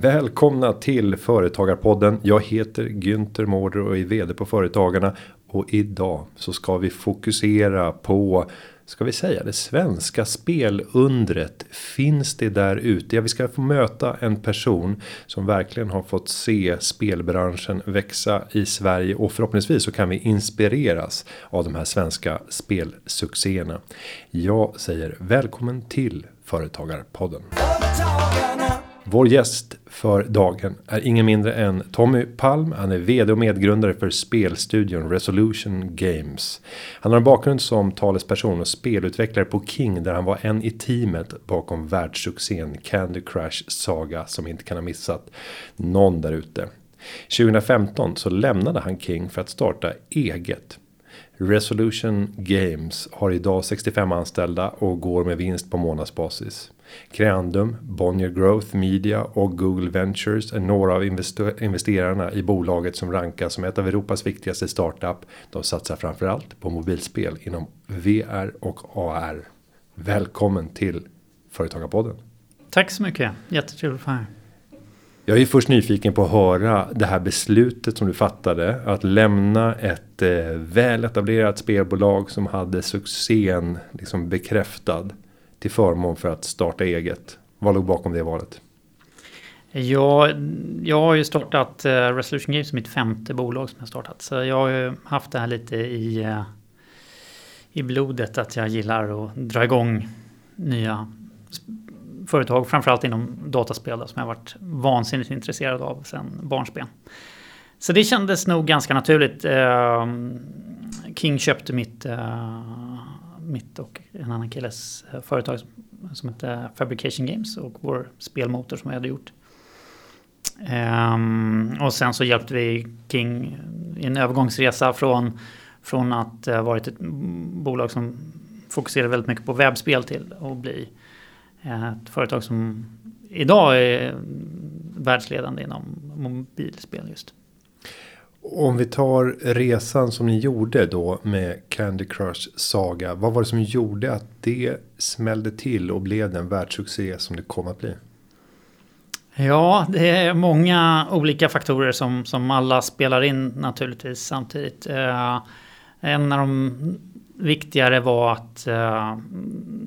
Välkomna till Företagarpodden. Jag heter Günther Mårder och är vd på Företagarna. Och idag så ska vi fokusera på Ska vi säga det svenska spelundret finns det där ute? Ja, vi ska få möta en person som verkligen har fått se spelbranschen växa i Sverige och förhoppningsvis så kan vi inspireras av de här svenska spelsuccéerna. Jag säger välkommen till Företagarpodden. Vår gäst för dagen är ingen mindre än Tommy Palm. Han är vd och medgrundare för spelstudion Resolution Games. Han har en bakgrund som talesperson och spelutvecklare på King där han var en i teamet bakom världssuccén Candy Crush Saga som inte kan ha missat någon där ute. 2015 så lämnade han King för att starta eget. Resolution Games har idag 65 anställda och går med vinst på månadsbasis. Creandum, Bonnier Growth Media och Google Ventures är några av investerarna i bolaget som rankas som ett av Europas viktigaste startup. De satsar framförallt på mobilspel inom VR och AR. Välkommen till Företagarpodden. Tack så mycket, jättetrevligt att vara här. Jag är först nyfiken på att höra det här beslutet som du fattade att lämna ett eh, väl etablerat spelbolag som hade succén liksom bekräftad till förmån för att starta eget. Vad låg bakom det valet? Ja, jag har ju startat eh, Resolution Games, mitt femte bolag som jag startat. Så jag har ju haft det här lite i, eh, i blodet att jag gillar att dra igång nya företag, framförallt inom dataspel som jag varit vansinnigt intresserad av sedan barnsben. Så det kändes nog ganska naturligt. Ehm, King köpte mitt eh, mitt och en annan killes eh, företag som hette Fabrication Games och vår spelmotor som vi hade gjort. Um, och sen så hjälpte vi King i en övergångsresa från, från att ha uh, varit ett bolag som fokuserade väldigt mycket på webbspel till att bli eh, ett företag som idag är världsledande inom mobilspel just. Om vi tar resan som ni gjorde då med Candy Crush Saga. Vad var det som gjorde att det smällde till och blev den världssuccé som det kom att bli? Ja, det är många olika faktorer som, som alla spelar in naturligtvis samtidigt. Eh, en av de viktigare var att eh,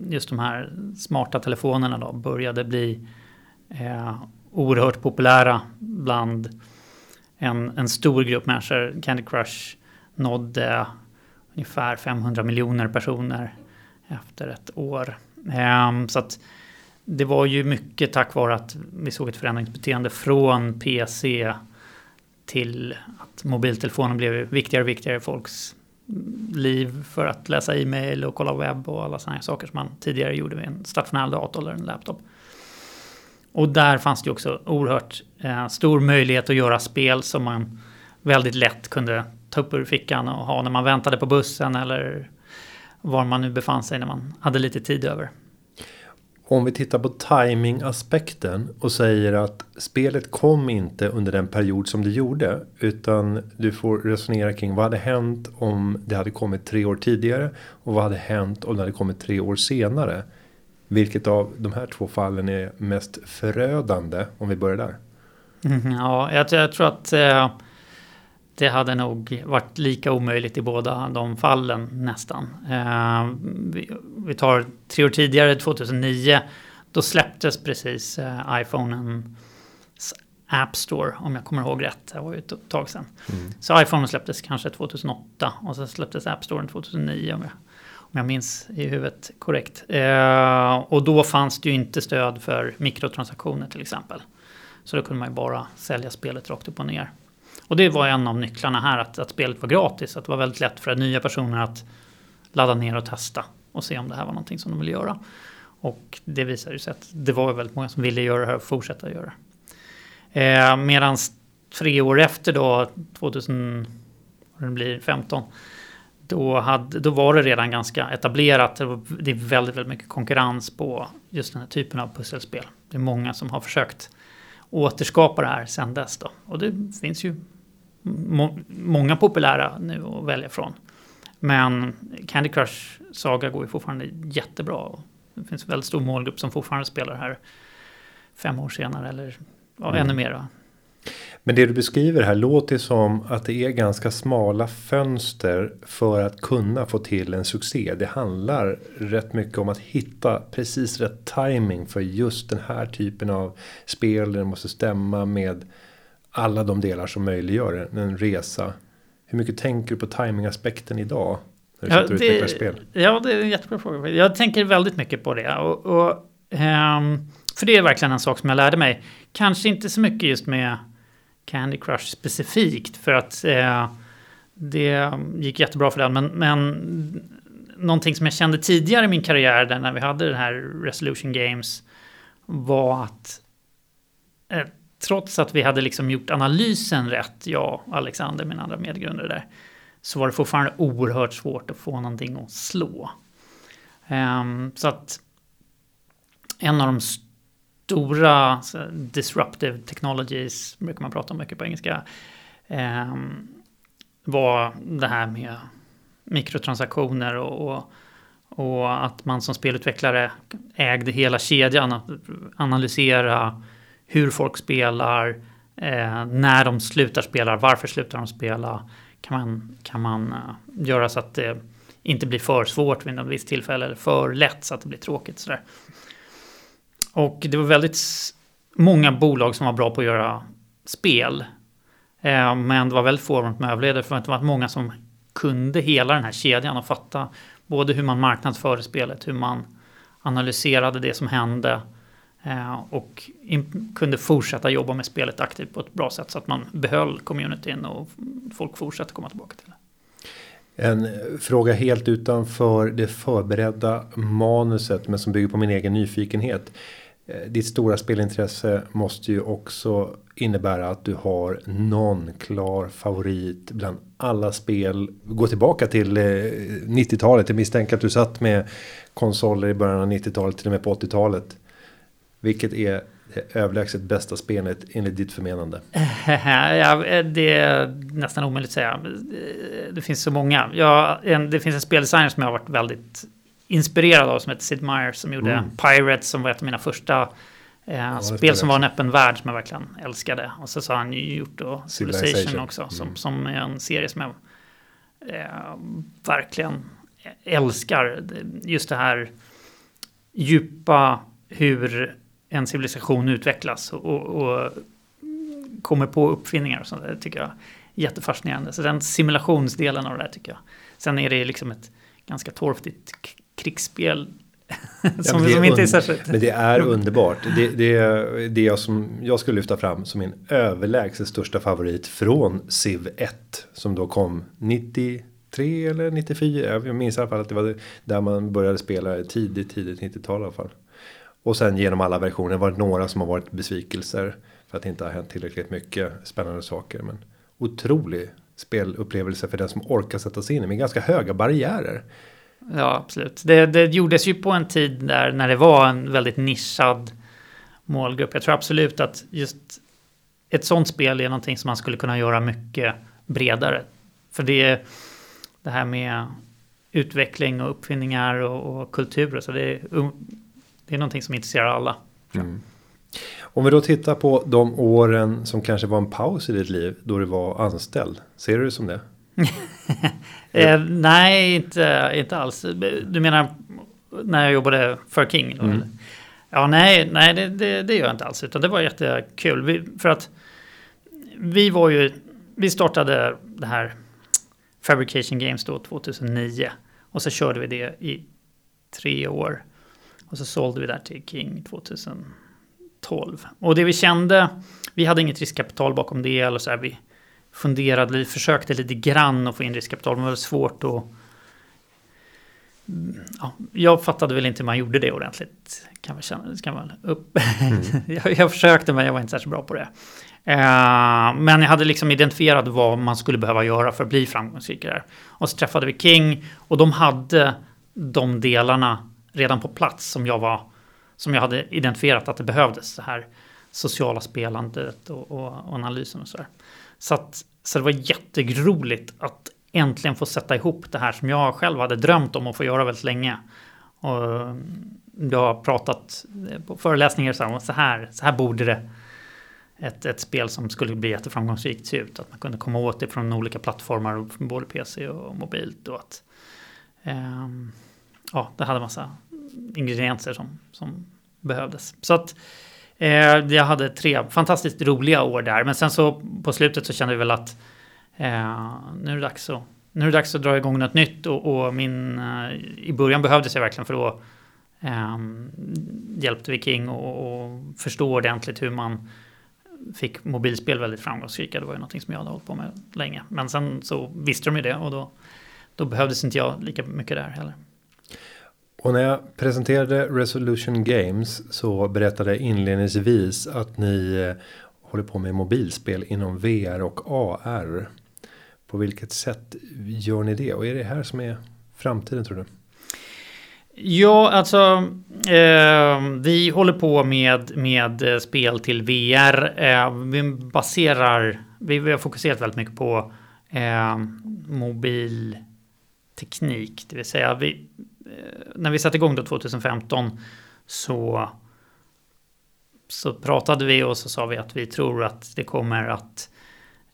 just de här smarta telefonerna då började bli eh, oerhört populära bland en, en stor grupp människor. Candy Crush nådde ungefär 500 miljoner personer efter ett år. Um, så att det var ju mycket tack vare att vi såg ett förändringsbeteende från PC till att mobiltelefonen blev viktigare och viktigare i folks liv för att läsa e-mail och kolla webb och alla sådana här saker som man tidigare gjorde med en stationär dator eller en laptop. Och där fanns det också oerhört eh, stor möjlighet att göra spel som man väldigt lätt kunde ta upp ur fickan och ha när man väntade på bussen eller var man nu befann sig när man hade lite tid över. Om vi tittar på timing-aspekten och säger att spelet kom inte under den period som det gjorde. Utan du får resonera kring vad hade hänt om det hade kommit tre år tidigare. Och vad hade hänt om det hade kommit tre år senare. Vilket av de här två fallen är mest förödande om vi börjar där? Mm, ja, jag, jag, tror att eh, det hade nog varit lika omöjligt i båda de fallen nästan. Eh, vi, vi, tar tre år tidigare, 2009, då släpptes precis eh, iPhonen App Store om jag kommer ihåg rätt. Det var ju ett tag sedan. Mm. Så iPhone släpptes kanske 2008 och så släpptes App Store 2009 om jag om jag minns i huvudet korrekt. Eh, och då fanns det ju inte stöd för mikrotransaktioner till exempel. Så då kunde man ju bara sälja spelet rakt upp och ner. Och det var en av nycklarna här, att, att spelet var gratis. Att det var väldigt lätt för nya personer att ladda ner och testa och se om det här var någonting som de ville göra. Och det visade sig att det var väldigt många som ville göra det här och fortsätta göra det. Eh, Medan tre år efter då, 2015, då, hade, då var det redan ganska etablerat. Det är väldigt, väldigt mycket konkurrens på just den här typen av pusselspel. Det är många som har försökt återskapa det här sedan dess. Då. Och det finns ju må många populära nu att välja från. Men Candy Crush Saga går ju fortfarande jättebra. Det finns en väldigt stor målgrupp som fortfarande spelar här fem år senare eller ja, mm. ännu mer. Men det du beskriver här låter som att det är ganska smala fönster för att kunna få till en succé. Det handlar rätt mycket om att hitta precis rätt timing för just den här typen av spel. Det måste stämma med alla de delar som möjliggör en resa. Hur mycket tänker du på timingaspekten idag? När du ja, sitter och utvecklar spel? Ja, det är en jättebra fråga. Jag tänker väldigt mycket på det. Och, och um, för det är verkligen en sak som jag lärde mig. Kanske inte så mycket just med Candy Crush specifikt. För att eh, det gick jättebra för den. Men, men någonting som jag kände tidigare i min karriär där när vi hade den här Resolution Games var att eh, trots att vi hade liksom gjort analysen rätt, jag och Alexander, min andra medgrundare där, så var det fortfarande oerhört svårt att få någonting att slå. Um, så att en av de stora så, disruptive technologies, brukar man prata om mycket på engelska, eh, var det här med mikrotransaktioner och, och, och, att man som spelutvecklare ägde hela kedjan, att analysera hur folk spelar, eh, när de slutar spela, varför slutar de spela. Kan man, kan man uh, göra så att det inte blir för svårt vid något visst tillfälle eller för lätt så att det blir tråkigt. Sådär. Och det var väldigt många bolag som var bra på att göra spel. Eh, men det var väldigt få som överlevde för att det var många som kunde hela den här kedjan och fatta både hur man marknadsförde spelet, hur man analyserade det som hände Eh, och kunde fortsätta jobba med spelet aktivt på ett bra sätt så att man behöll communityn och folk fortsatte komma tillbaka till det. En fråga helt utanför det förberedda manuset men som bygger på min egen nyfikenhet. Eh, ditt stora spelintresse måste ju också innebära att du har någon klar favorit bland alla spel. Gå tillbaka till eh, 90-talet. Jag misstänker att du satt med konsoler i början av 90-talet till och med på 80-talet. Vilket är det överlägset bästa spelet enligt ditt förmenande? ja, eh, det är nästan omöjligt att säga. Det finns så många. Ja, en, det finns en speldesigner som jag har varit väldigt inspirerad av som heter Sid Meier som gjorde mm. Pirates som var ett av mina första eh, ja, spel som var en öppen värld som jag verkligen älskade. Och så har han ju gjort då Civilization, Civilization också mm. som, som är en serie som jag eh, verkligen älskar. Just det här djupa hur en civilisation utvecklas och, och kommer på uppfinningar och sånt där tycker jag jättefascinerande. Så den simulationsdelen av det här tycker jag. Sen är det liksom ett ganska torftigt krigsspel som, ja, som inte är särskilt... Men det är underbart. Det, det, det är jag som jag skulle lyfta fram som min överlägset största favorit från Civ 1. Som då kom 93 eller 94. Jag minns i alla fall att det var där man började spela tidigt, tidigt 90-tal i alla fall. Och sen genom alla versioner var det några som har varit besvikelser. För att det inte har hänt tillräckligt mycket spännande saker. Men otrolig spelupplevelse för den som orkar sätta sig in i med ganska höga barriärer. Ja, absolut. Det, det gjordes ju på en tid där när det var en väldigt nischad målgrupp. Jag tror absolut att just ett sånt spel är någonting som man skulle kunna göra mycket bredare. För det är det här med utveckling och uppfinningar och, och kultur. Så det är det är någonting som intresserar alla. Mm. Om vi då tittar på de åren som kanske var en paus i ditt liv då du var anställd. Ser du det som det? eh, nej, inte, inte alls. Du menar när jag jobbade för King? Då, mm. Ja, nej, nej det, det, det, gör jag inte alls. Utan det var jättekul. Vi, för att vi var ju, vi startade det här Fabrication Games då 2009. Och så körde vi det i tre år. Och så sålde vi där till King 2012. Och det vi kände, vi hade inget riskkapital bakom det eller så här, vi funderade, vi försökte lite grann att få in riskkapital, men det var svårt att Ja, jag fattade väl inte hur man gjorde det ordentligt. Kan man känna, kan man upp. Mm. jag, jag, försökte men jag var inte särskilt bra på det. Uh, men jag hade liksom identifierat vad man skulle behöva göra för att bli framgångsrik där. Och så träffade vi King och de hade de delarna redan på plats som jag var som jag hade identifierat att det behövdes. Det här sociala spelandet och, och, och analysen och sådär. Så, att, så det var jätteroligt att äntligen få sätta ihop det här som jag själv hade drömt om att få göra väldigt länge. Och mm, jag har pratat eh, på föreläsningar så här, så här, så här borde det ett, ett spel som skulle bli jätteframgångsrikt se ut. Att man kunde komma åt det från olika plattformar, både PC och mobilt. Och att, eh, ja, det hade massa ingredienser som, som behövdes. Så att eh, jag hade tre fantastiskt roliga år där. Men sen så på slutet så kände vi väl att eh, nu är det dags att nu är det dags att dra igång något nytt och, och min, eh, i början behövdes jag verkligen för då eh, hjälpte vi King och, och förstå ordentligt hur man fick mobilspel väldigt framgångsrika. Det var ju någonting som jag hade hållit på med länge. Men sen så visste de ju det och då, då behövdes inte jag lika mycket där heller. Och när jag presenterade Resolution Games så berättade jag inledningsvis att ni eh, håller på med mobilspel inom VR och AR. På vilket sätt gör ni det? Och är det här som är framtiden tror du? Ja, alltså eh, vi håller på med, med eh, spel till VR. Eh, vi baserar, vi, vi har fokuserat väldigt mycket på eh, mobilteknik. Det vill säga, vi, när vi satte igång då 2015 så, så pratade vi och så sa vi att vi tror att det kommer att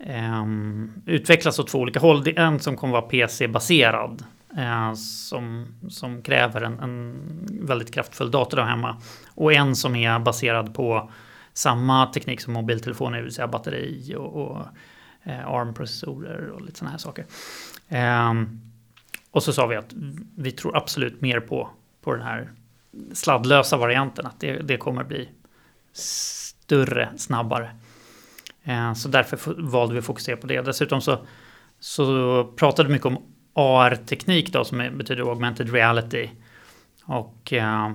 Um, utvecklas åt två olika håll. Det är en som kommer vara PC-baserad uh, eh, som, som kräver en, en väldigt kraftfull dator där hemma. Och en som är baserad på samma teknik som mobiltelefoner, det vill säga batteri och, och uh, ARM-processorer och lite sådana här saker. Um, och så sa vi att vi tror absolut mer på, på den här sladdlösa varianten, att det, det kommer bli större, snabbare. Eh, så därför valde vi att fokusera på det. Dessutom så, så pratade vi mycket om AR-teknik då som betyder augmented reality. Och eh,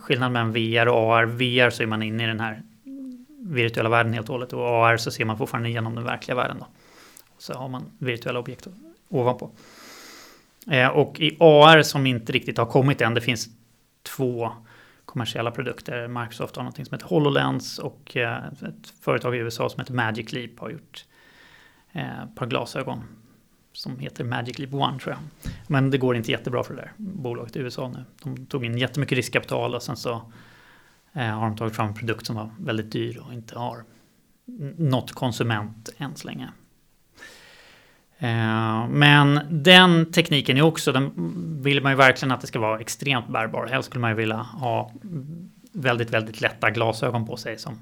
skillnaden mellan VR och AR. VR så är man inne i den här virtuella världen helt och hållet och AR så ser man fortfarande igenom den verkliga världen. Då. Så har man virtuella objekt ovanpå. Eh, och i AR som inte riktigt har kommit än, det finns två kommersiella produkter. Microsoft har något som heter HoloLens och eh, ett företag i USA som heter Magic Leap har gjort eh, ett par glasögon som heter Magic Leap One tror jag. Men det går inte jättebra för det där bolaget i USA nu. De tog in jättemycket riskkapital och sen så eh, har de tagit fram en produkt som var väldigt dyr och inte har nått konsument än så länge. Eh, men den tekniken är också, den vill man ju verkligen att det ska vara extremt bärbar. Helst skulle man ju vilja ha väldigt, väldigt lätta glasögon på sig som,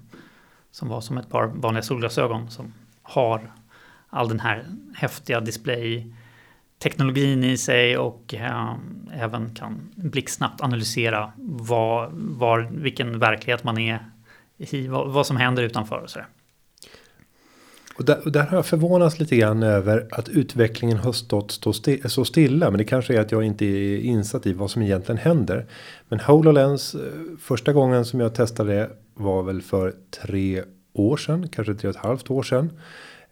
som var som ett par vanliga solglasögon som har all den här häftiga display-teknologin i sig och eh, även kan blixtsnabbt analysera var, var, vilken verklighet man är i, vad, vad som händer utanför och sådär. Och där, och där, har jag förvånats lite grann över att utvecklingen har stått stå sti så stilla. Men det kanske är att jag inte är insatt i vad som egentligen händer. Men HoloLens eh, första gången som jag testade det var väl för tre år sedan, kanske tre och ett halvt år sedan.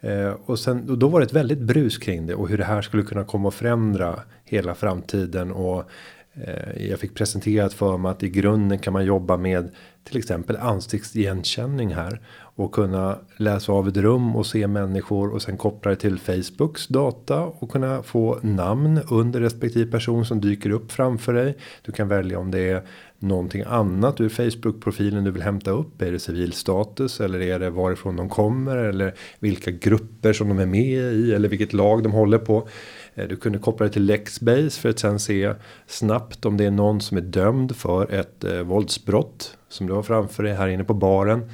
Eh, och, sen, och då var det ett väldigt brus kring det och hur det här skulle kunna komma att förändra hela framtiden. Och eh, jag fick presenterat för mig att i grunden kan man jobba med till exempel ansiktsigenkänning här. Och kunna läsa av ett rum och se människor och sen koppla det till Facebooks data och kunna få namn under respektive person som dyker upp framför dig. Du kan välja om det är någonting annat ur Facebook-profilen du vill hämta upp? Är det civil status eller är det varifrån de kommer eller vilka grupper som de är med i eller vilket lag de håller på? Eh, du kunde koppla det till Lexbase för att sen se snabbt om det är någon som är dömd för ett eh, våldsbrott som du har framför dig här inne på baren.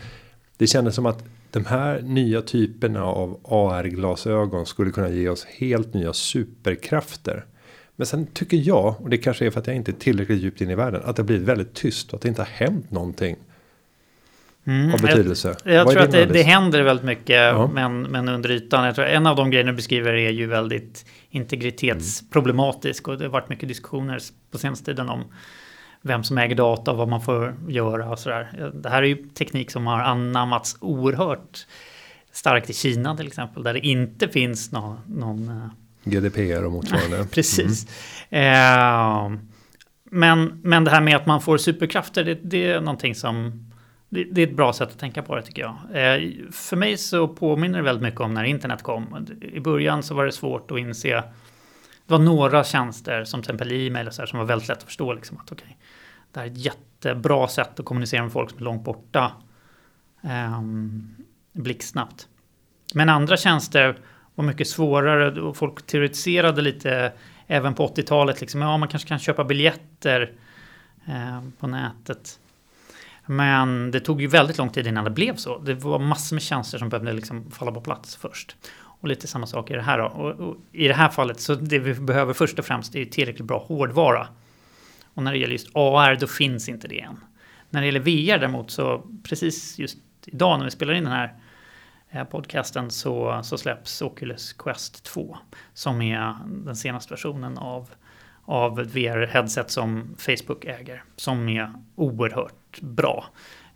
Det kändes som att de här nya typerna av AR-glasögon skulle kunna ge oss helt nya superkrafter. Men sen tycker jag, och det kanske är för att jag inte är tillräckligt djupt in i världen, att det blivit väldigt tyst och att det inte har hänt någonting. Mm, av betydelse. Jag, jag tror att det, det, händer väldigt mycket, ja. men, men under ytan. Jag tror en av de grejerna du beskriver är ju väldigt integritetsproblematisk och det har varit mycket diskussioner på senaste tiden om vem som äger data och vad man får göra och sådär. Det här är ju teknik som har anammats oerhört starkt i Kina till exempel, där det inte finns någon, någon eh, GDPR och motsvarande. Precis. Mm. Eh, men, men det här med att man får superkrafter, det, det är någonting som... Det, det, är ett bra sätt att tänka på det tycker jag. Eh, för mig så påminner det väldigt mycket om när internet kom. I början så var det svårt att inse. Det var några tjänster som till exempel e-mail och så här, som var väldigt lätt att förstå. Liksom, att, okay, det här är ett jättebra sätt att kommunicera med folk som är långt borta. eh, blixtsnabbt. Men andra tjänster var mycket svårare och folk teoretiserade lite även på 80-talet. Liksom, ja, man kanske kan köpa biljetter eh, på nätet. Men det tog ju väldigt lång tid innan det blev så. Det var massor med tjänster som behövde liksom falla på plats först. Och lite samma sak i det här då. Och, och I det här fallet så det vi behöver först och främst är tillräckligt bra hårdvara. Och när det gäller just AR då finns inte det än. När det gäller VR däremot så precis just idag när vi spelar in den här eh, podcasten så, så släpps Oculus Quest 2 som är den senaste versionen av, av ett VR-headset som Facebook äger som är oerhört bra.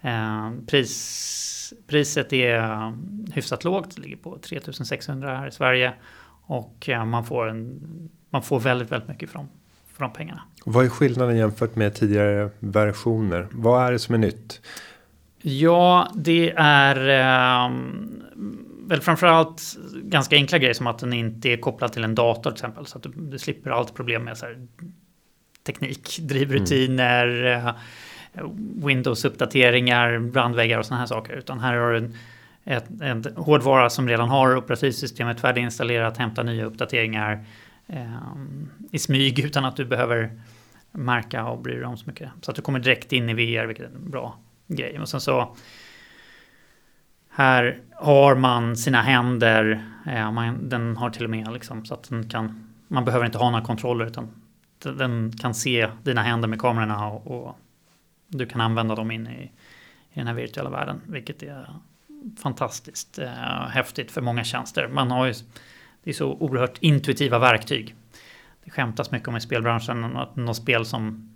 Eh, pris, priset är hyfsat lågt, det ligger på 3600 här i Sverige och eh, man får, en, man får väldigt, väldigt mycket från, från pengarna. Vad är skillnaden jämfört med tidigare versioner? Vad är det som är nytt? Ja, det är eh, väl framförallt ganska enkla grejer som att den inte är kopplad till en dator till exempel. Så att du, du slipper allt problem med så här, teknik, drivrutiner, mm. Windows-uppdateringar, brandväggar och sådana här saker. Utan här har du en, ett, en hårdvara som redan har operativsystemet färdiginstallerat, hämta nya uppdateringar eh, i smyg utan att du behöver märka och bry dig om så mycket. Så att du kommer direkt in i VR, vilket är en bra grej. Och sen så här har man sina händer, eh, man, den har till och med liksom så att den kan, man behöver inte ha några kontroller utan den kan se dina händer med kamerorna och, och du kan använda dem in i, i den här virtuella världen, vilket är fantastiskt eh, häftigt för många tjänster. Man har ju, det är så oerhört intuitiva verktyg. Det skämtas mycket om i spelbranschen att något spel som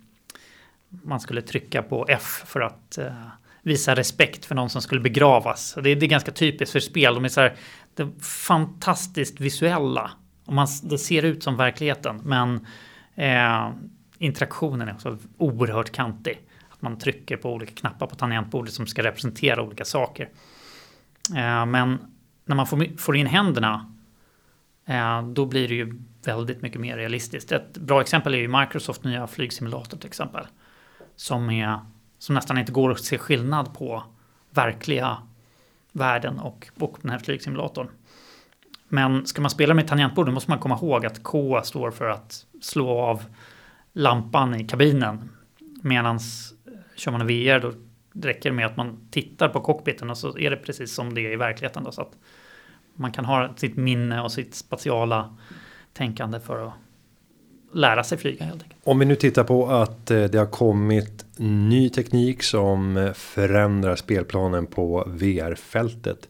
man skulle trycka på F för att eh, visa respekt för någon som skulle begravas. Det är, det är ganska typiskt för spel. De är så här, det är fantastiskt visuella. Och man, det ser ut som verkligheten, men eh, interaktionen är också oerhört kantig man trycker på olika knappar på tangentbordet som ska representera olika saker. Eh, men när man får in händerna eh, då blir det ju väldigt mycket mer realistiskt. Ett bra exempel är ju Microsoft nya flygsimulator till exempel. Som, är, som nästan inte går att se skillnad på verkliga världen och, och den här flygsimulatorn. Men ska man spela med tangentbord då måste man komma ihåg att K står för att slå av lampan i kabinen. Medan kör man VR då räcker det med att man tittar på cockpiten och så är det precis som det är i verkligheten. Då, så att man kan ha sitt minne och sitt spatiala tänkande för att lära sig flyga helt enkelt. Om vi nu tittar på att eh, det har kommit ny teknik som förändrar spelplanen på VR-fältet.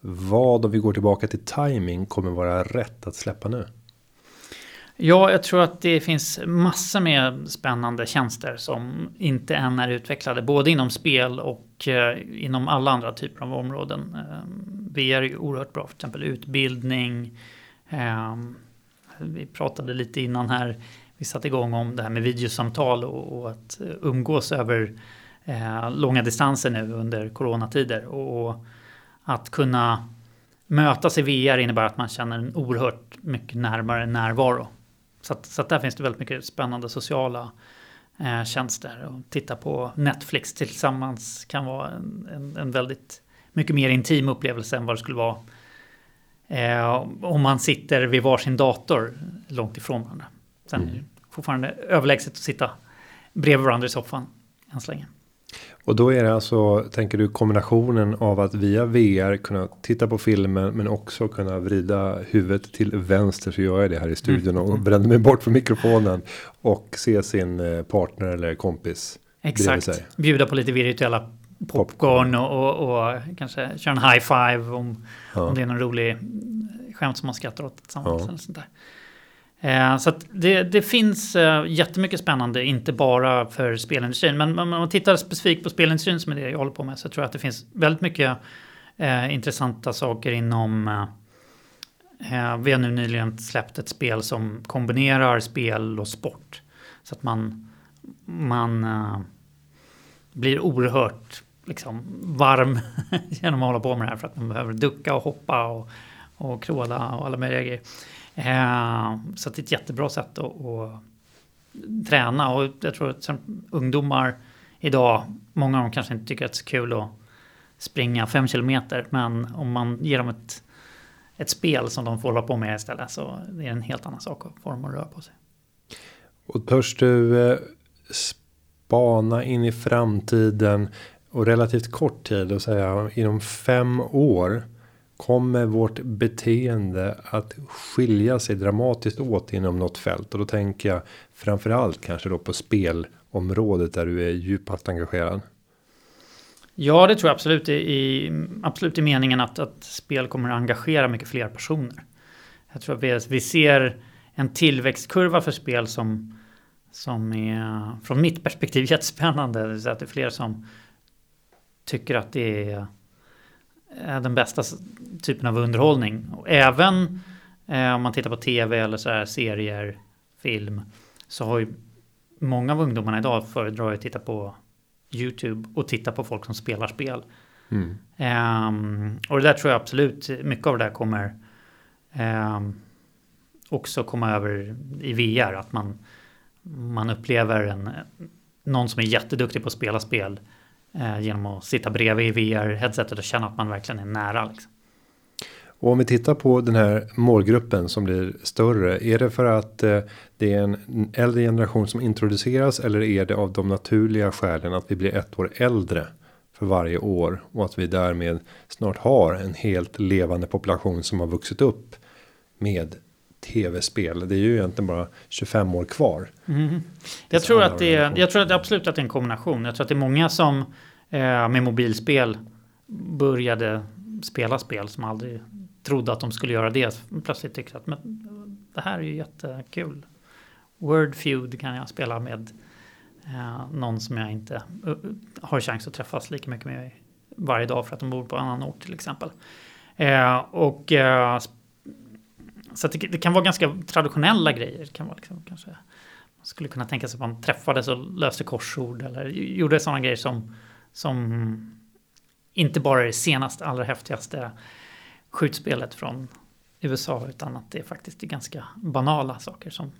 Vad om vi går tillbaka till timing kommer vara rätt att släppa nu? Ja, jag tror att det finns massor med spännande tjänster som inte än är utvecklade, både inom spel och eh, inom alla andra typer av områden. Eh, VR är ju oerhört bra, för exempel utbildning. Eh, vi pratade lite innan här, vi satte igång om det här med videosamtal och, att umgås över långa distanser nu under coronatider. Och att kunna mötas i VR innebär att man känner en oerhört mycket närmare närvaro. Så, att, så att där finns det väldigt mycket spännande sociala eh, tjänster. Och titta på Netflix tillsammans kan vara en, en, en, väldigt mycket mer intim upplevelse än vad det skulle vara eh, om man sitter vid varsin dator långt ifrån varandra. Sen mm. är det fortfarande överlägset att sitta bredvid varandra i soffan än så länge. Och då är det alltså, tänker du kombinationen av att via VR kunna titta på filmen men också kunna vrida huvudet till vänster så gör jag det här i studion mm. och bränner mig bort från mikrofonen och se sin eh, partner eller kompis. Exakt, bjuda på lite virtuella popcorn och, och, och kanske köra en high five om, ja. om det är någon rolig skämt som man skrattar åt tillsammans. Ja. Eller sånt där. Eh, så det, det, finns eh, jättemycket spännande, inte bara för spelindustrin. Men om man tittar specifikt på spelindustrin som är det jag håller på med så tror jag att det finns väldigt mycket eh, intressanta saker inom eh, eh vi har nu nyligen släppt ett spel som kombinerar spel och sport. Så att man, man eh, blir oerhört liksom, varm genom att hålla på med det här. För att man behöver ducka och hoppa och, och kråla och alla möjliga grejer. Eh, så det är ett jättebra sätt att, att träna och jag tror att ungdomar idag, många av dem kanske inte tycker att det är så kul att springa fem kilometer. Men om man ger dem ett, ett spel som de får hålla på med istället så det är en helt annan sak att få dem att röra på sig. Och törs du eh, spana in i framtiden och relativt kort tid och säga inom fem år kommer vårt beteende att skilja sig dramatiskt åt inom något fält och då tänker jag framförallt kanske då på spelområdet där du är djupast engagerad. Ja, det tror jag absolut i, absolut i meningen att, att spel kommer att engagera mycket fler personer. Jag tror att vi, vi ser en tillväxtkurva för spel som, som är från mitt perspektiv jättespännande. Det, att det är fler som tycker att det är den bästa typen av underhållning. Och även eh, om man tittar på tv eller så här serier, film, så har ju många av ungdomarna idag föredrar att titta på YouTube och titta på folk som spelar spel. Mm. Um, och det där tror jag absolut, mycket av det där kommer um, också komma över i VR. Att man, man upplever en, någon som är jätteduktig på att spela spel eh, genom att sitta bredvid i VR-headsetet och känna att man verkligen är nära. Liksom. Och om vi tittar på den här målgruppen som blir större. Är det för att eh, det är en äldre generation som introduceras eller är det av de naturliga skälen att vi blir ett år äldre för varje år och att vi därmed snart har en helt levande population som har vuxit upp med tv-spel. Det är ju egentligen bara 25 år kvar. Mm. Jag, tror att det är, jag tror att det absolut att det är en kombination. Jag tror att det är många som eh, med mobilspel började spela spel som aldrig trodde att de skulle göra det. Plötsligt tyckte att men, det här är ju jättekul. Word Feud kan jag spela med eh, någon som jag inte uh, har chans att träffas lika mycket med varje dag för att de bor på annan ort till exempel. Eh, och eh, så det, det, kan vara ganska traditionella grejer. Det kan vara liksom, kanske, man skulle kunna tänka sig att man träffades och löste korsord eller gjorde sådana grejer som, som inte bara är det senaste, allra häftigaste skjutspelet från USA utan att det faktiskt är ganska banala saker som,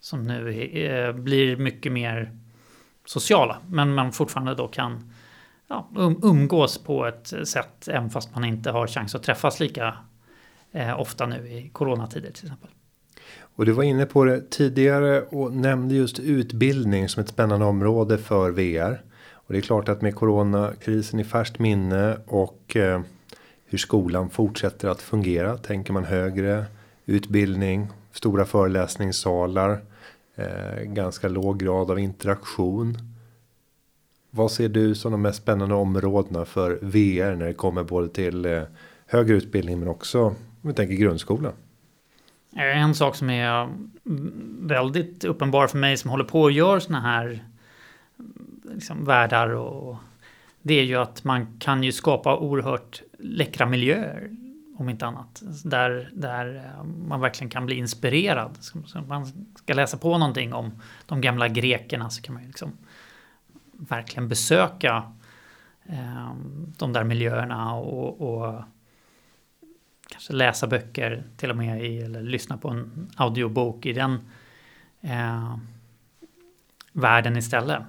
som nu är, eh, blir mycket mer sociala. Men man fortfarande då kan ja, um-, umgås på ett sätt även fast man inte har chans att träffas lika eh, ofta nu i coronatider till exempel. Och du var inne på det tidigare och nämnde just utbildning som ett spännande område för VR. Och det är klart att med coronakrisen i färskt minne och eh, hur skolan fortsätter att fungera. Tänker man högre utbildning, stora föreläsningssalar, eh, ganska låg grad av interaktion. Vad ser du som de mest spännande områdena för VR när det kommer både till eh, högre utbildning men också om vi tänker grundskolan? En sak som är väldigt uppenbar för mig som håller på och gör såna här liksom, världar och det är ju att man kan ju skapa oerhört läckra miljöer om inte annat. Alltså där, där eh, man verkligen kan bli inspirerad. Så man ska läsa på någonting om de gamla grekerna så kan man ju liksom verkligen besöka eh, de där miljöerna och, och, kanske läsa böcker till och med i, eller lyssna på en audiobok i den eh, världen istället.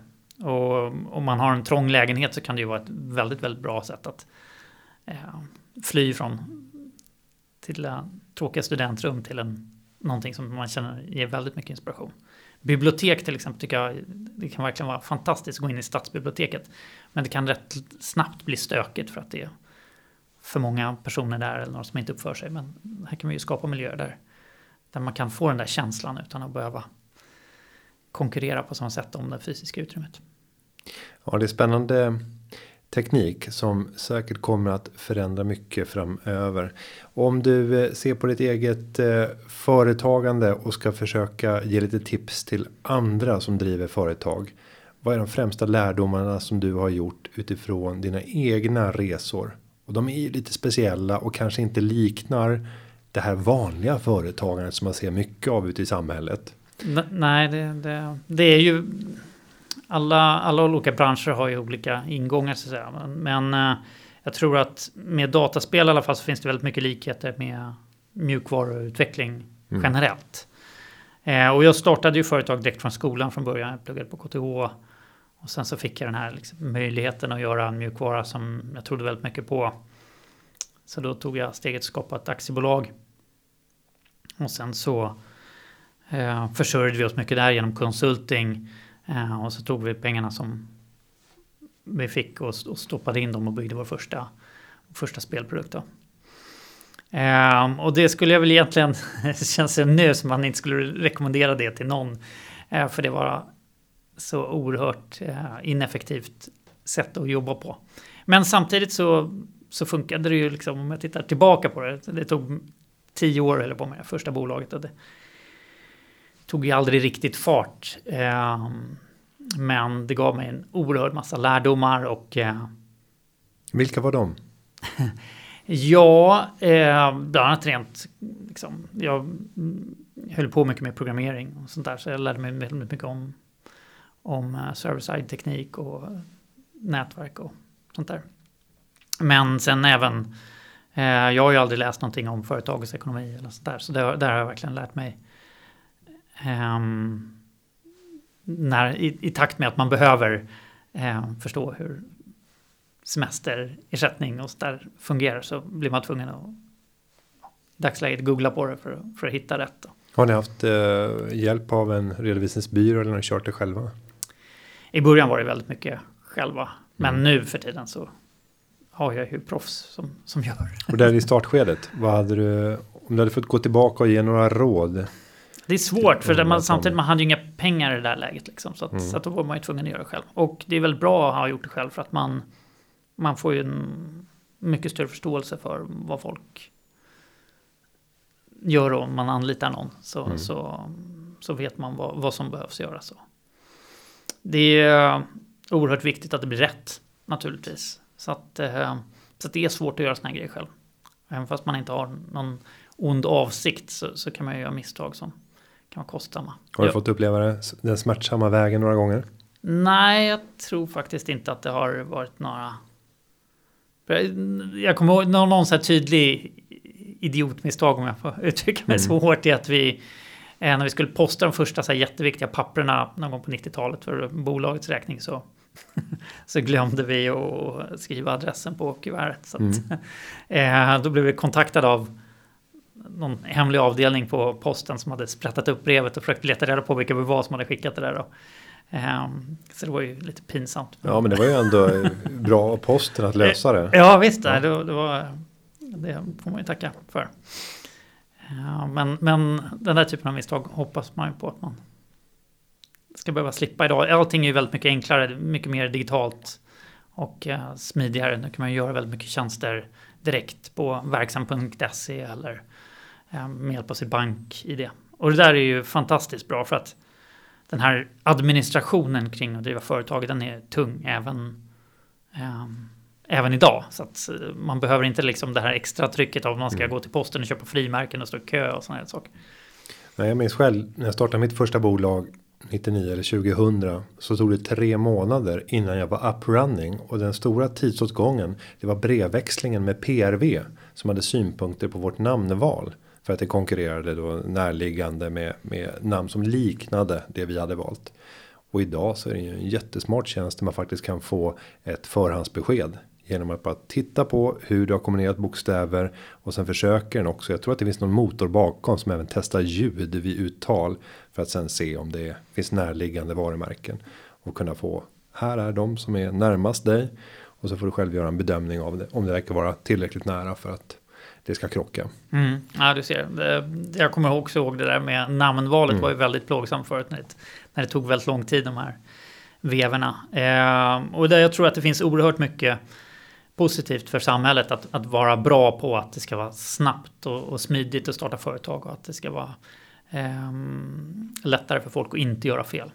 Och om man har en trång lägenhet så kan det ju vara ett väldigt, väldigt bra sätt att eh, fly från till eh, tråkiga studentrum till en, någonting som man känner ger väldigt mycket inspiration. Bibliotek till exempel tycker jag det kan verkligen vara fantastiskt att gå in i stadsbiblioteket. Men det kan rätt snabbt bli stökigt för att det är för många personer där eller några som inte uppför sig. Men här kan vi ju skapa miljöer där, där man kan få den där känslan utan att behöva konkurrera på samma sätt om det fysiska utrymmet. Ja, det är spännande teknik som säkert kommer att förändra mycket framöver. Om du eh, ser på ditt eget eh, företagande och ska försöka ge lite tips till andra som driver företag. Vad är de främsta lärdomarna som du har gjort utifrån dina egna resor? Och de är ju lite speciella och kanske inte liknar det här vanliga företagandet som man ser mycket av ute i samhället. Nej, det, det, det är ju alla, alla olika branscher har ju olika ingångar så att säga. Men, men eh, jag tror att med dataspel i alla fall så finns det väldigt mycket likheter med mjukvaruutveckling mm. generellt. Eh, och jag startade ju företag direkt från skolan från början. Jag pluggade på KTH och sen så fick jag den här liksom, möjligheten att göra en mjukvara som jag trodde väldigt mycket på. Så då tog jag steget att skapa ett aktiebolag. Och sen så eh, försörjde vi oss mycket där genom konsulting. Eh, och så tog vi pengarna som vi fick och, och stoppade in dem och byggde vår första, första spelprodukt. Då. Um, och det skulle jag väl egentligen, det känns nu som man inte skulle rekommendera det till någon. Uh, för det var så oerhört eh, ineffektivt sätt att jobba på. Men samtidigt så, så funkade det ju liksom om jag tittar tillbaka på det. Det tog tio år eller på med första bolaget och det tog ju aldrig riktigt fart. Eh, men det gav mig en oerhörd massa lärdomar och... Eh, Vilka var de? ja, bland annat rent... Liksom, jag höll på mycket med programmering och sånt där. Så jag lärde mig väldigt mycket om, om eh, server-side teknik och nätverk och sånt där. Men sen även... Eh, jag har ju aldrig läst någonting om företagets ekonomi eller sånt där. Så det, där har jag verkligen lärt mig. Eh, när, i, i, takt med att man behöver eh, förstå hur semesterersättning och där fungerar så blir man tvungen att i dagsläget googla på det för, för att hitta rätt. Då. Har ni haft eh, hjälp av en redovisningsbyrå eller har ni kört det själva? I början var det väldigt mycket själva. Men mm. nu för tiden så har jag ju proffs som, som gör. Och där i startskedet, vad hade du, om du hade fått gå tillbaka och ge några råd? Det är svårt för man, samtidigt man hade ju inga pengar i det där läget liksom. Så, att, mm. så att då var man ju tvungen att göra det själv. Och det är väl bra att ha gjort det själv för att man, man får ju en mycket större förståelse för vad folk gör om man anlitar någon. Så, mm. så, så vet man vad, vad som behövs göras. Det är oerhört viktigt att det blir rätt naturligtvis. Så att, eh, så att det är svårt att göra såna här grejer själv. Även fast man inte har någon ond avsikt så, så kan man ju göra misstag som kan vara kostsamma. Har du fått uppleva det, den smärtsamma vägen några gånger? Nej, jag tror faktiskt inte att det har varit några. Jag kommer ihåg någon, någon så här tydlig idiotmisstag om jag får uttrycka mig mm. så hårt i att vi eh, när vi skulle posta de första så här jätteviktiga papperna någon gång på 90-talet för bolagets räkning så så glömde vi att skriva adressen på kuvertet. Så att, mm. eh, då blev vi kontaktade av någon hemlig avdelning på posten som hade sprättat upp brevet och försökt leta reda på vilka vi var som hade skickat det där. Då. Um, så det var ju lite pinsamt. Ja, men det var ju ändå bra av posten att lösa det. Ja, visst. Ja. Det, det, var, det får man ju tacka för. Men, men den där typen av misstag hoppas man ju på att man ska behöva slippa idag. Allting är ju väldigt mycket enklare, mycket mer digitalt och eh, smidigare. Nu kan man ju göra väldigt mycket tjänster direkt på verksam.se eller Eh, med hjälp av sitt bank-id. Och det där är ju fantastiskt bra för att den här administrationen kring att driva företag, den är tung även, eh, även idag. Så att eh, man behöver inte liksom det här extra trycket av man ska mm. gå till posten och köpa frimärken och stå i kö och sådana här saker. Nej, jag minns själv när jag startade mitt första bolag 99 eller 2000 så tog det tre månader innan jag var up running och den stora tidsåtgången det var brevväxlingen med PRV som hade synpunkter på vårt namnval. För att det konkurrerade då närliggande med, med namn som liknade det vi hade valt. Och idag så är det ju en jättesmart tjänst där man faktiskt kan få ett förhandsbesked. Genom att bara titta på hur du har kombinerat bokstäver. Och sen försöker den också. Jag tror att det finns någon motor bakom som även testar ljud vid uttal. För att sen se om det finns närliggande varumärken. Och kunna få. Här är de som är närmast dig. Och så får du själv göra en bedömning av det. Om det verkar vara tillräckligt nära för att det ska krocka. Mm. Ja, du ser. Jag kommer också ihåg det där med namnvalet mm. var ju väldigt plågsamt förut när det, när det tog väldigt lång tid de här veverna. Eh, och där jag tror att det finns oerhört mycket positivt för samhället att, att vara bra på att det ska vara snabbt och, och smidigt att starta företag och att det ska vara eh, lättare för folk att inte göra fel.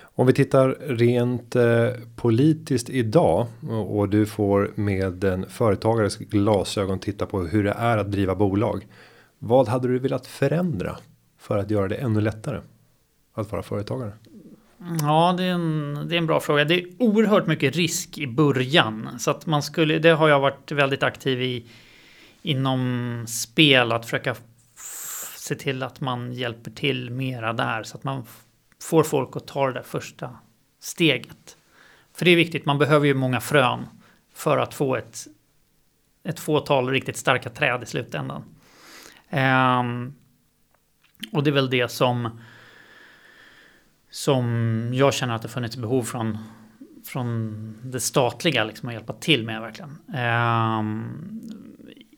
Om vi tittar rent eh, politiskt idag och du får med en företagares glasögon titta på hur det är att driva bolag. Vad hade du velat förändra för att göra det ännu lättare att vara företagare? Ja, det är, en, det är en bra fråga. Det är oerhört mycket risk i början. Så att man skulle, det har jag varit väldigt aktiv i inom spel. Att försöka se till att man hjälper till mera där. Så att man får folk att ta det där första steget. För det är viktigt, man behöver ju många frön för att få ett, ett fåtal riktigt starka träd i slutändan. Um, och det är väl det som som jag känner att det funnits behov från, från det statliga liksom att hjälpa till med verkligen. Um,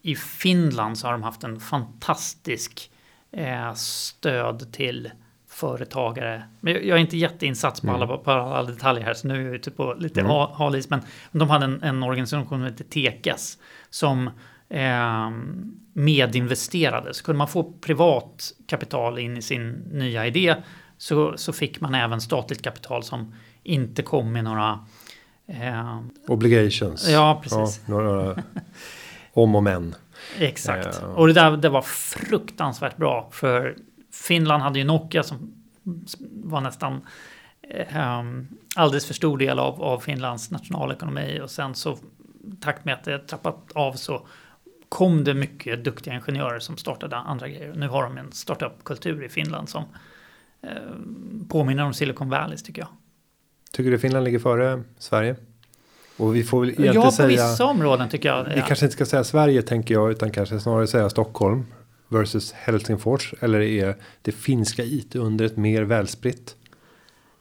I Finland så har de haft en fantastisk eh, stöd till företagare. Men jag är inte jätteinsatt på alla, mm. på alla detaljer här så nu är jag ute på lite mm. halis. Men de hade en, en organisation som heter Tekes som eh, medinvesterade. Så kunde man få privat kapital in i sin nya idé så, så fick man även statligt kapital som inte kom med några eh, Obligations. Ja, precis. Ja, några om och men. Exakt. Eh. Och det där det var fruktansvärt bra. För Finland hade ju Nokia som var nästan eh, alldeles för stor del av, av Finlands nationalekonomi. Och sen så takt med att det trappat av så kom det mycket duktiga ingenjörer som startade andra grejer. Nu har de en startup-kultur i Finland som eh, påminner om Silicon Valley tycker jag. Tycker du Finland ligger före Sverige? Och vi får väl egentligen ja, på säga, vissa områden tycker jag. Vi ja. kanske inte ska säga Sverige tänker jag, utan kanske snarare säga Stockholm versus Helsingfors? Eller är det finska IT-undret mer välspritt?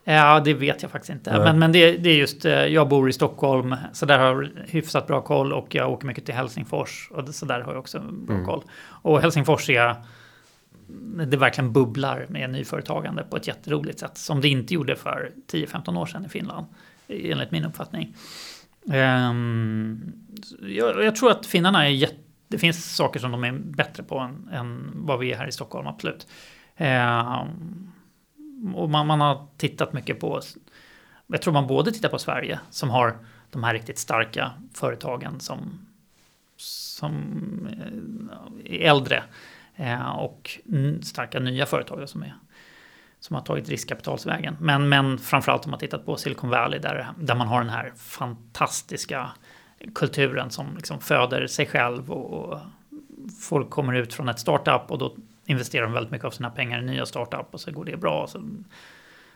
Ja, det vet jag faktiskt inte. Men, men det, det, är just, eh, jag bor i Stockholm, så där har jag hyfsat bra koll och jag åker mycket till Helsingfors och så där har jag också bra mm. koll. Och Helsingfors är, det verkligen bubblar med nyföretagande på ett jätteroligt sätt som det inte gjorde för 10-15 år sedan i Finland, enligt min uppfattning. Um, jag, jag, tror att finnarna är jätte det finns saker som de är bättre på än, än vad vi är här i Stockholm, absolut. Ehm, och man, man, har tittat mycket på, jag tror man både tittar på Sverige som har de här riktigt starka företagen som, som eh, är äldre Eh, och starka nya företag som, är, som har tagit riskkapitalsvägen. Men, men framförallt om man tittat på Silicon Valley där, där man har den här fantastiska kulturen som liksom föder sig själv och, och folk kommer ut från ett startup och då investerar de väldigt mycket av sina pengar i nya startup och så går det bra. Och så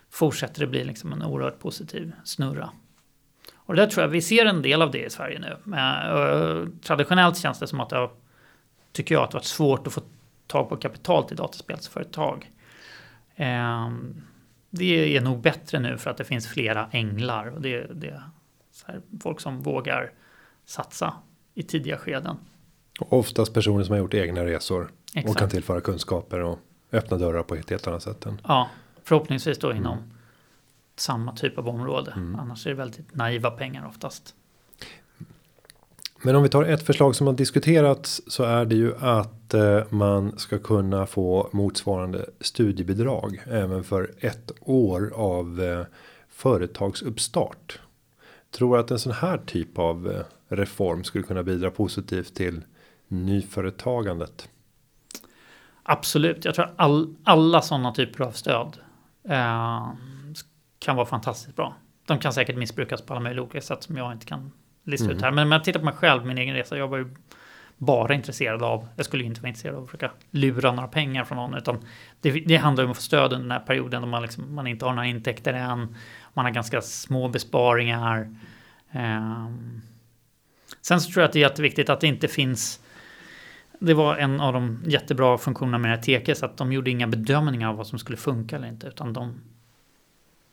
fortsätter det bli liksom en oerhört positiv snurra. Och där tror jag vi ser en del av det i Sverige nu. Eh, men, traditionellt känns det som att det har, tycker jag, att det varit svårt att få tag på kapital till dataspelsföretag. Uh, det är nog bättre nu för att det finns flera änglar och det, det är folk som vågar satsa i tidiga skeden. oftast personer som har gjort egna resor Exakt. och kan tillföra kunskaper och öppna dörrar på ett helt annat sätt. Än. Ja, förhoppningsvis då inom mm. samma typ av område. Mm. Annars är det väldigt naiva pengar oftast. Men om vi tar ett förslag som har diskuterats så är det ju att eh, man ska kunna få motsvarande studiebidrag även för ett år av eh, företagsuppstart. Tror att en sån här typ av eh, reform skulle kunna bidra positivt till nyföretagandet? Absolut, jag tror all, alla sådana typer av stöd eh, kan vara fantastiskt bra. De kan säkert missbrukas på alla möjliga olika sätt som jag inte kan lista mm. ut här. Men om jag tittar på mig själv, min egen resa, jag var ju bara intresserad av, jag skulle inte vara intresserad av att försöka lura några pengar från någon, utan det, det handlar om att få stöd under den här perioden då man, liksom, man inte har några intäkter än, man har ganska små besparingar. Um, Sen så tror jag att det är jätteviktigt att det inte finns det var en av de jättebra funktionerna med det här TKS att de gjorde inga bedömningar av vad som skulle funka eller inte utan de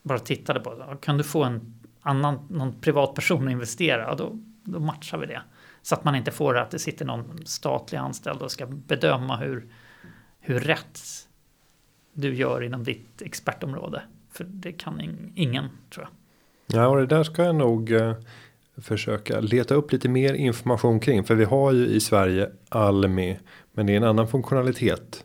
bara tittade på. Kan du få en annan, någon privatperson att investera, då, då matchar vi det. Så att man inte får att det sitter någon statlig anställd och ska bedöma hur, hur rätt du gör inom ditt expertområde. För det kan ingen, tror jag. Ja, och det där ska jag nog eh, försöka leta upp lite mer information kring. För vi har ju i Sverige Almi. Men det är en annan funktionalitet.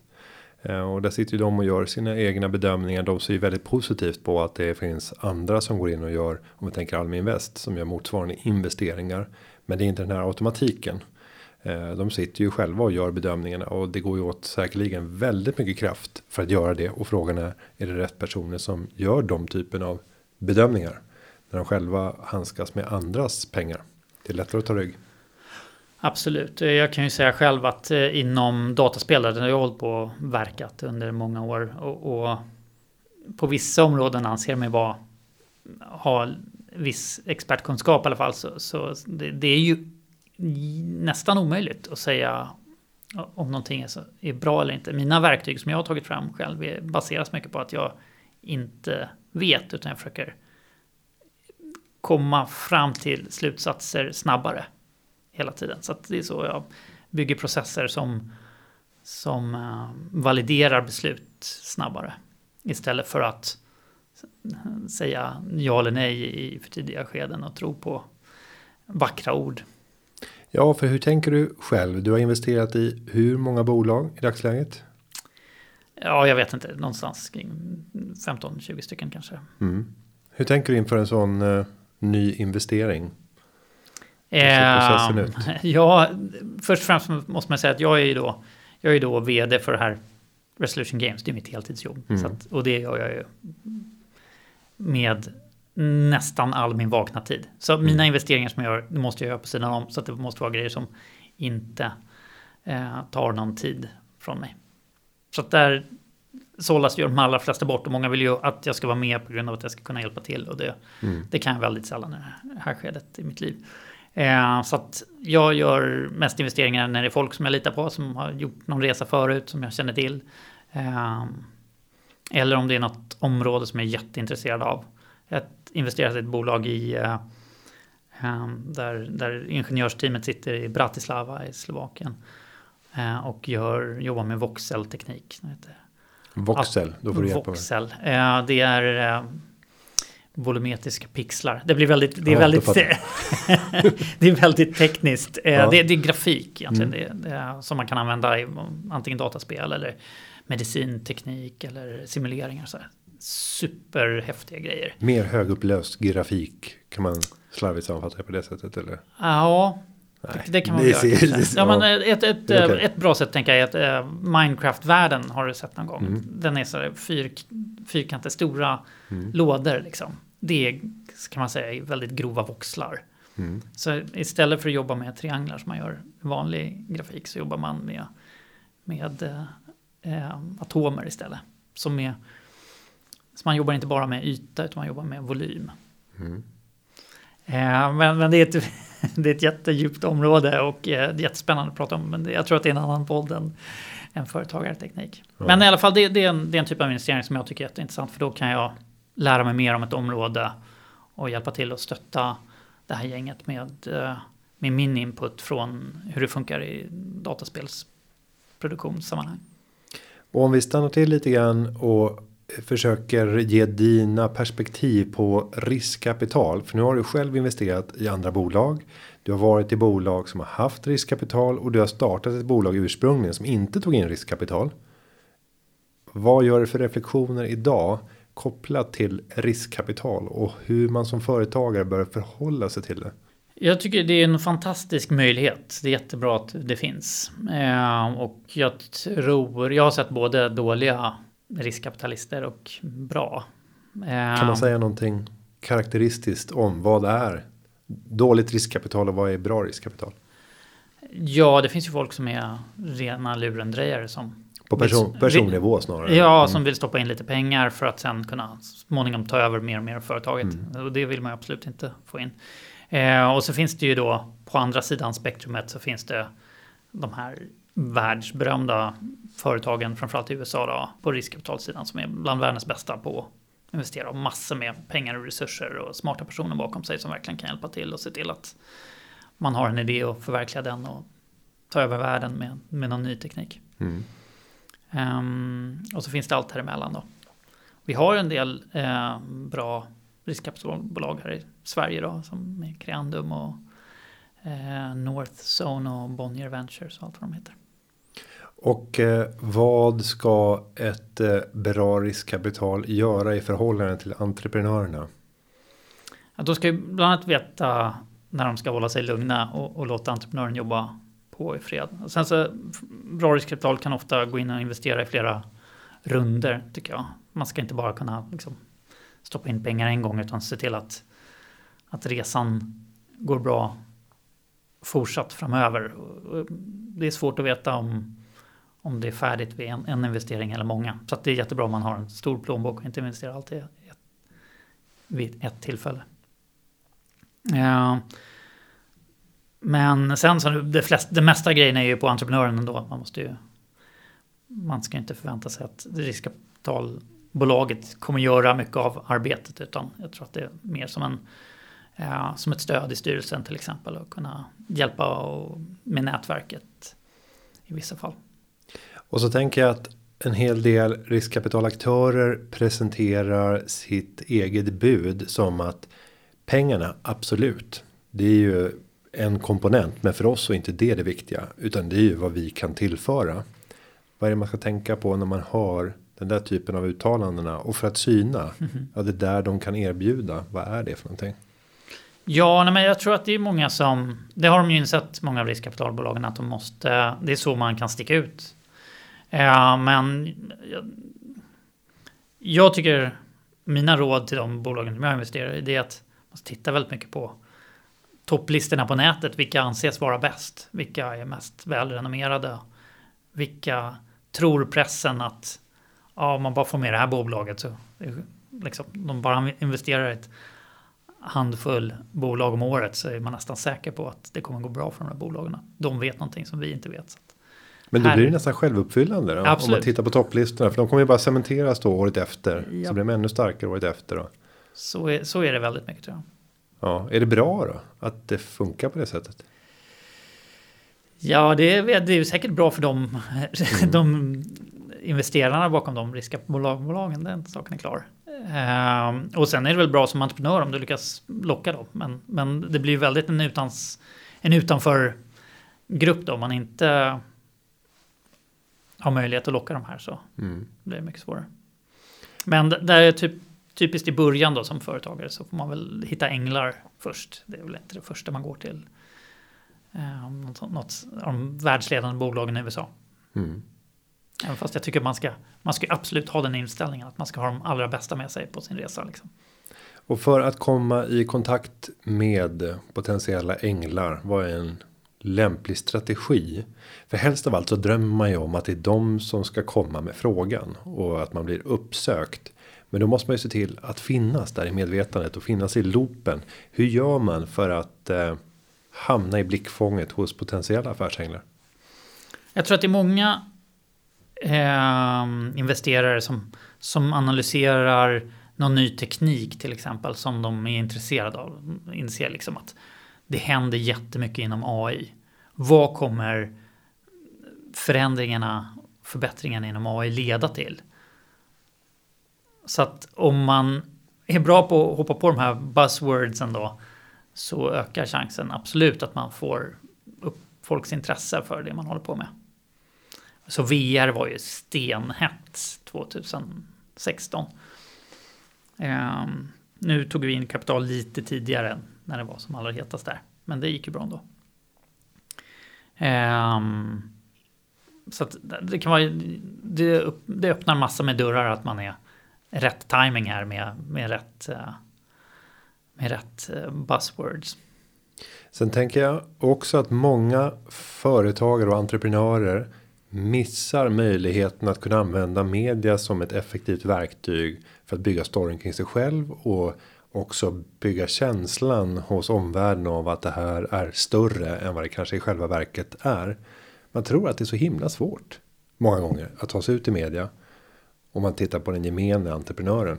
Eh, och där sitter ju de och gör sina egna bedömningar. De ser ju väldigt positivt på att det finns andra som går in och gör. Om vi tänker Almi Invest som gör motsvarande investeringar. Men det är inte den här automatiken. Eh, de sitter ju själva och gör bedömningarna och det går ju åt säkerligen väldigt mycket kraft för att göra det. Och frågan är, är det rätt personer som gör de typen av bedömningar? när de själva handskas med andras pengar. Det är lättare att ta rygg. Absolut. Eh, jag kan ju säga själv att eh, inom dataspel där jag har hållit på och verkat under många år och, och på vissa områden anser mig vara ha viss expertkunskap i alla fall. Så, så det, det, är ju nästan omöjligt att säga om någonting är, så, är bra eller inte. Mina verktyg som jag har tagit fram själv baseras mycket på att jag inte vet utan jag försöker komma fram till slutsatser snabbare hela tiden. Så det är så jag bygger processer som, som uh, validerar beslut snabbare. Istället för att säga ja eller nej i för tidiga skeden och tro på vackra ord. Ja, för hur tänker du själv? Du har investerat i hur många bolag i dagsläget? Ja, jag vet inte. Någonstans kring 15-20 stycken kanske. Mm. Hur tänker du inför en sån uh, ny investering? Eh, ja, först och främst måste man säga att jag är ju då, jag är då vd för det här Resolution Games. Det är mitt heltidsjobb. Mm. Att, och det gör jag ju med nästan all min vakna tid. Så mm. mina investeringar som jag gör, det måste jag göra på sidan om. Så att det måste vara grejer som inte eh, tar någon tid från mig. Så att där sållas ju de allra flesta bort och många vill ju att jag ska vara med på grund av att jag ska kunna hjälpa till och det, mm. det kan jag väldigt sällan i det här skedet i mitt liv. Eh, så att jag gör mest investeringar när det är folk som jag litar på som har gjort någon resa förut som jag känner till. Eh, eller om det är något område som jag är jätteintresserad av. Jag har investerat i ett bolag i eh, där, där ingenjörsteamet sitter i Bratislava i Slovakien. Och gör, jobbar med voxelteknik. Voxel, då får du hjälpa mig. Voxel, det är volumetriska pixlar. Det blir väldigt, det är väldigt, det är väldigt tekniskt. Ja. Det, det, är grafik egentligen, mm. det, det, som man kan använda i antingen dataspel eller medicinteknik eller simuleringar. Så här. Superhäftiga grejer. Mer högupplöst grafik kan man slarvigt sammanfatta det på det sättet eller? Ja, Nej, det kan man det göra. Det, ja, men ett, ett, okay. ett bra sätt tänker jag är att uh, Minecraft-världen har du sett någon gång. Mm. Den är så här fyr, fyrkantiga stora mm. lådor liksom. Det är, kan man säga, väldigt grova voxlar. Mm. Så istället för att jobba med trianglar som man gör vanlig grafik så jobbar man med, med eh, atomer istället. Som är, så man jobbar inte bara med yta utan man jobbar med volym. Mm. Eh, men, men det, är ett, det är ett jättedjupt område och eh, jättespännande att prata om. Men jag tror att det är en annan podd än, än företagarteknik. Ja. Men i alla fall det, det, är en, det är en typ av investering som jag tycker är jätteintressant. För då kan jag lära mig mer om ett område och hjälpa till att stötta det här gänget med, eh, med min input från hur det funkar i dataspelsproduktionssammanhang. Och om vi stannar till lite grann och försöker ge dina perspektiv på riskkapital. För nu har du själv investerat i andra bolag. Du har varit i bolag som har haft riskkapital och du har startat ett bolag ursprungligen som inte tog in riskkapital. Vad gör du för reflektioner idag kopplat till riskkapital och hur man som företagare bör förhålla sig till det? Jag tycker det är en fantastisk möjlighet. Det är jättebra att det finns. Eh, och jag tror, jag har sett både dåliga riskkapitalister och bra. Eh, kan man säga någonting karaktäristiskt om vad är dåligt riskkapital och vad är bra riskkapital? Ja, det finns ju folk som är rena lurendrejare som på person, personnivå snarare? Ja, mm. som vill stoppa in lite pengar för att sen kunna småningom ta över mer och mer av företaget. Mm. Och det vill man absolut inte få in. Eh, och så finns det ju då på andra sidan spektrumet så finns det de här världsberömda företagen, framförallt i USA då, på riskkapitalsidan som är bland världens bästa på att investera massor med pengar och resurser och smarta personer bakom sig som verkligen kan hjälpa till och se till att man har en idé och förverkliga den och ta över världen med, med någon ny teknik. Mm. Um, och så finns det allt här emellan då. Vi har en del eh, bra riskkapitalbolag här i Sverige då, som Creandum och eh, North Zone och Bonnier Ventures och allt vad de heter. Och eh, vad ska ett eh, bra riskkapital göra i förhållande till entreprenörerna? Ja, då ska ju bland annat veta när de ska hålla sig lugna och, och låta entreprenören jobba på i fred. Och sen så bra riskkapital kan ofta gå in och investera i flera runder tycker jag. Man ska inte bara kunna liksom, stoppa in pengar en gång utan se till att, att resan går bra fortsatt framöver. Det är svårt att veta om, om det är färdigt vid en, en investering eller många. Så det är jättebra om man har en stor plånbok och inte investerar alltid vid ett tillfälle. Ja. Men sen så det, flest, det mesta grejen är ju på entreprenören ändå. Man måste ju... Man ska inte förvänta sig att riskkapitalbolaget kommer göra mycket av arbetet. Utan jag tror att det är mer som, en, Eh, som ett stöd i styrelsen till exempel. Och kunna hjälpa och, med nätverket i vissa fall. Och så tänker jag att en hel del riskkapitalaktörer presenterar sitt eget bud som att pengarna absolut. Det är ju en komponent, men för oss så är inte det det viktiga, utan det är ju vad vi kan tillföra. Vad är det man ska tänka på när man har den där typen av uttalandena och för att syna? Mm -hmm. Ja, det där de kan erbjuda. Vad är det för någonting? Ja, nej, men jag tror att det är många som det har de ju insett många av riskkapitalbolagen att de måste. Det är så man kan sticka ut. Ja, men jag, jag tycker mina råd till de bolagen som jag investerar i det är att man ska titta väldigt mycket på topplistorna på nätet. Vilka anses vara bäst? Vilka är mest välrenommerade? Vilka tror pressen att ja, om man bara får med det här bolaget så liksom, de bara investerar i ett handfull bolag om året så är man nästan säker på att det kommer gå bra för de här bolagen. De vet någonting som vi inte vet. Men det blir nästan självuppfyllande då, om man tittar på topplistorna. För de kommer ju bara cementeras då året efter. Ja. Så blir de ännu starkare året efter. Då. Så, är, så är det väldigt mycket tror jag. Ja, är det bra då? Att det funkar på det sättet? Ja, det är, det är säkert bra för dem. Mm. de investerarna bakom de riskkapitalbolagen. Den saken är klar. Uh, och sen är det väl bra som entreprenör om du lyckas locka dem. Men, men det blir väldigt en, utans, en utanför grupp då. Om man inte har möjlighet att locka de här så mm. blir det mycket svårare. Men där är typ typiskt i början då som företagare så får man väl hitta änglar först. Det är väl inte det första man går till. Eh, något, något av de världsledande bolagen i USA. Mm. Även fast jag tycker man ska, man ska absolut ha den inställningen att man ska ha de allra bästa med sig på sin resa. Liksom. Och för att komma i kontakt med potentiella änglar, vad är en lämplig strategi? För helst av allt så drömmer man ju om att det är de som ska komma med frågan och att man blir uppsökt. Men då måste man ju se till att finnas där i medvetandet och finnas i loopen. Hur gör man för att eh, hamna i blickfånget hos potentiella affärsänglar? Jag tror att det är många eh, investerare som, som analyserar någon ny teknik till exempel som de är intresserade av. Inser liksom att det händer jättemycket inom AI. Vad kommer förändringarna, förbättringarna inom AI leda till? Så att om man är bra på att hoppa på de här buzzwordsen då så ökar chansen absolut att man får upp folks intresse för det man håller på med. Så VR var ju stenhett 2016. Um, ehm, nu tog vi in kapital lite tidigare när det var som allra hetast där. Men det gick ju bra ändå. Um, så att det kan vara, det, det öppnar massa med dörrar att man är rätt timing här med, med rätt, eh, med rätt eh, buzzwords. Sen tänker jag också att många företagare och entreprenörer missar möjligheten att kunna använda media som ett effektivt verktyg för att bygga storyn kring sig själv och också bygga känslan hos omvärlden av att det här är större än vad det kanske i själva verket är. Man tror att det är så himla svårt många gånger att ta sig ut i media om man tittar på den gemene entreprenören.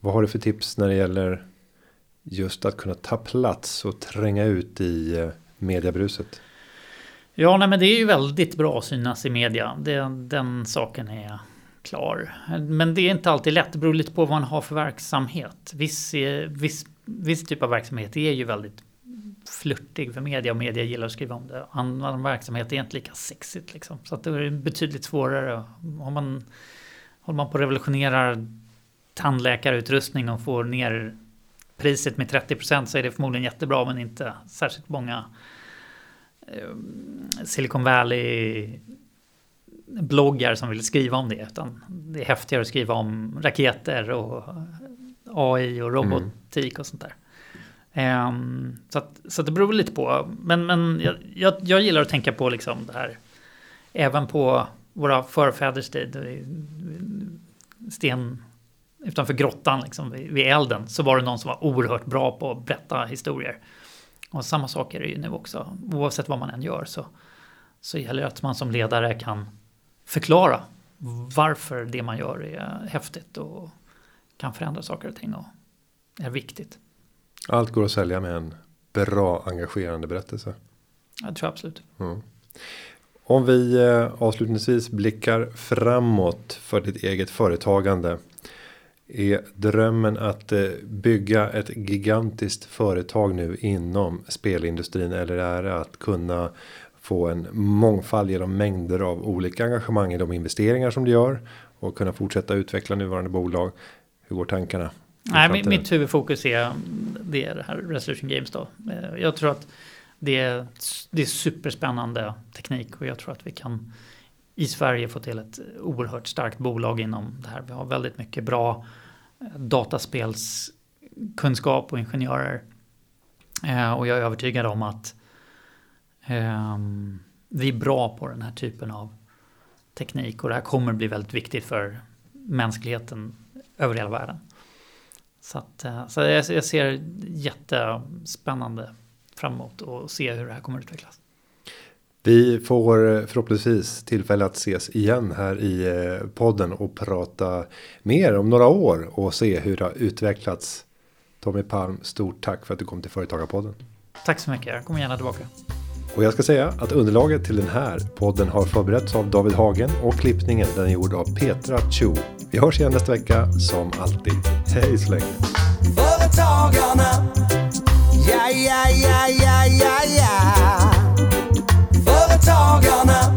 Vad har du för tips när det gäller just att kunna ta plats och tränga ut i eh, mediebruset? Ja, nej, men det är ju väldigt bra att synas i media. Det, den saken är klar. Men det är inte alltid lätt. Det beror lite på vad man har för verksamhet. Viss, eh, viss, viss typ av verksamhet är ju väldigt flörtig för media och media gillar att skriva om det. Annan verksamhet är inte lika sexigt liksom. Så att det är betydligt svårare. Om man håller man på att revolutionera tandläkarutrustning och får ner priset med 30% så är det förmodligen jättebra men inte särskilt många eh, Silicon Valley bloggar som vill skriva om det. Utan det är häftigare att skriva om raketer och AI och robotik och sånt där. Um, så, att, så att det beror lite på. Men, men jag, jag, jag, gillar att tänka på liksom det här. Även på våra förfäders tid. Sten, utanför grottan liksom, vid, elden så var det någon som var oerhört bra på att berätta historier. Och samma sak är det ju nu också. Oavsett vad man än gör så, så gäller det att man som ledare kan förklara varför det man gör är häftigt och kan förändra saker och ting och är viktigt. Allt går att sälja med en bra engagerande berättelse. Jag tror absolut. Mm. Om vi eh, avslutningsvis blickar framåt för ditt eget företagande. Är drömmen att eh, bygga ett gigantiskt företag nu inom spelindustrin eller är det att kunna få en mångfald genom mängder av olika engagemang i de investeringar som du gör och kunna fortsätta utveckla nuvarande bolag. Hur går tankarna? Nej, mitt huvudfokus är det, är det här Resolution Games då. Eh, jag tror att det är, det är superspännande teknik och jag tror att vi kan i Sverige få till ett oerhört starkt bolag inom det här. Vi har väldigt mycket bra eh, dataspelskunskap och ingenjörer. Eh, och jag är övertygad om att eh, vi är bra på den här typen av teknik och det här kommer bli väldigt viktigt för mänskligheten över hela världen. Så, att, eh, så jag, jag ser jättespännande framåt och se hur det här kommer att utvecklas. Vi får förhoppningsvis tillfälle att ses igen här i eh, podden och prata mer om några år och se hur det har utvecklats. Tommy Palm, stort tack för att du kom till Företagarpodden. Tack så mycket, jag kommer gärna tillbaka. Och jag ska säga att underlaget till den här podden har förberetts av David Hagen och klippningen den är gjord av Petra Chu. Vi hörs igen nästa vecka som alltid. Hej så länge. Företagarna ja, ja, ja, ja, ja, ja. Företagarna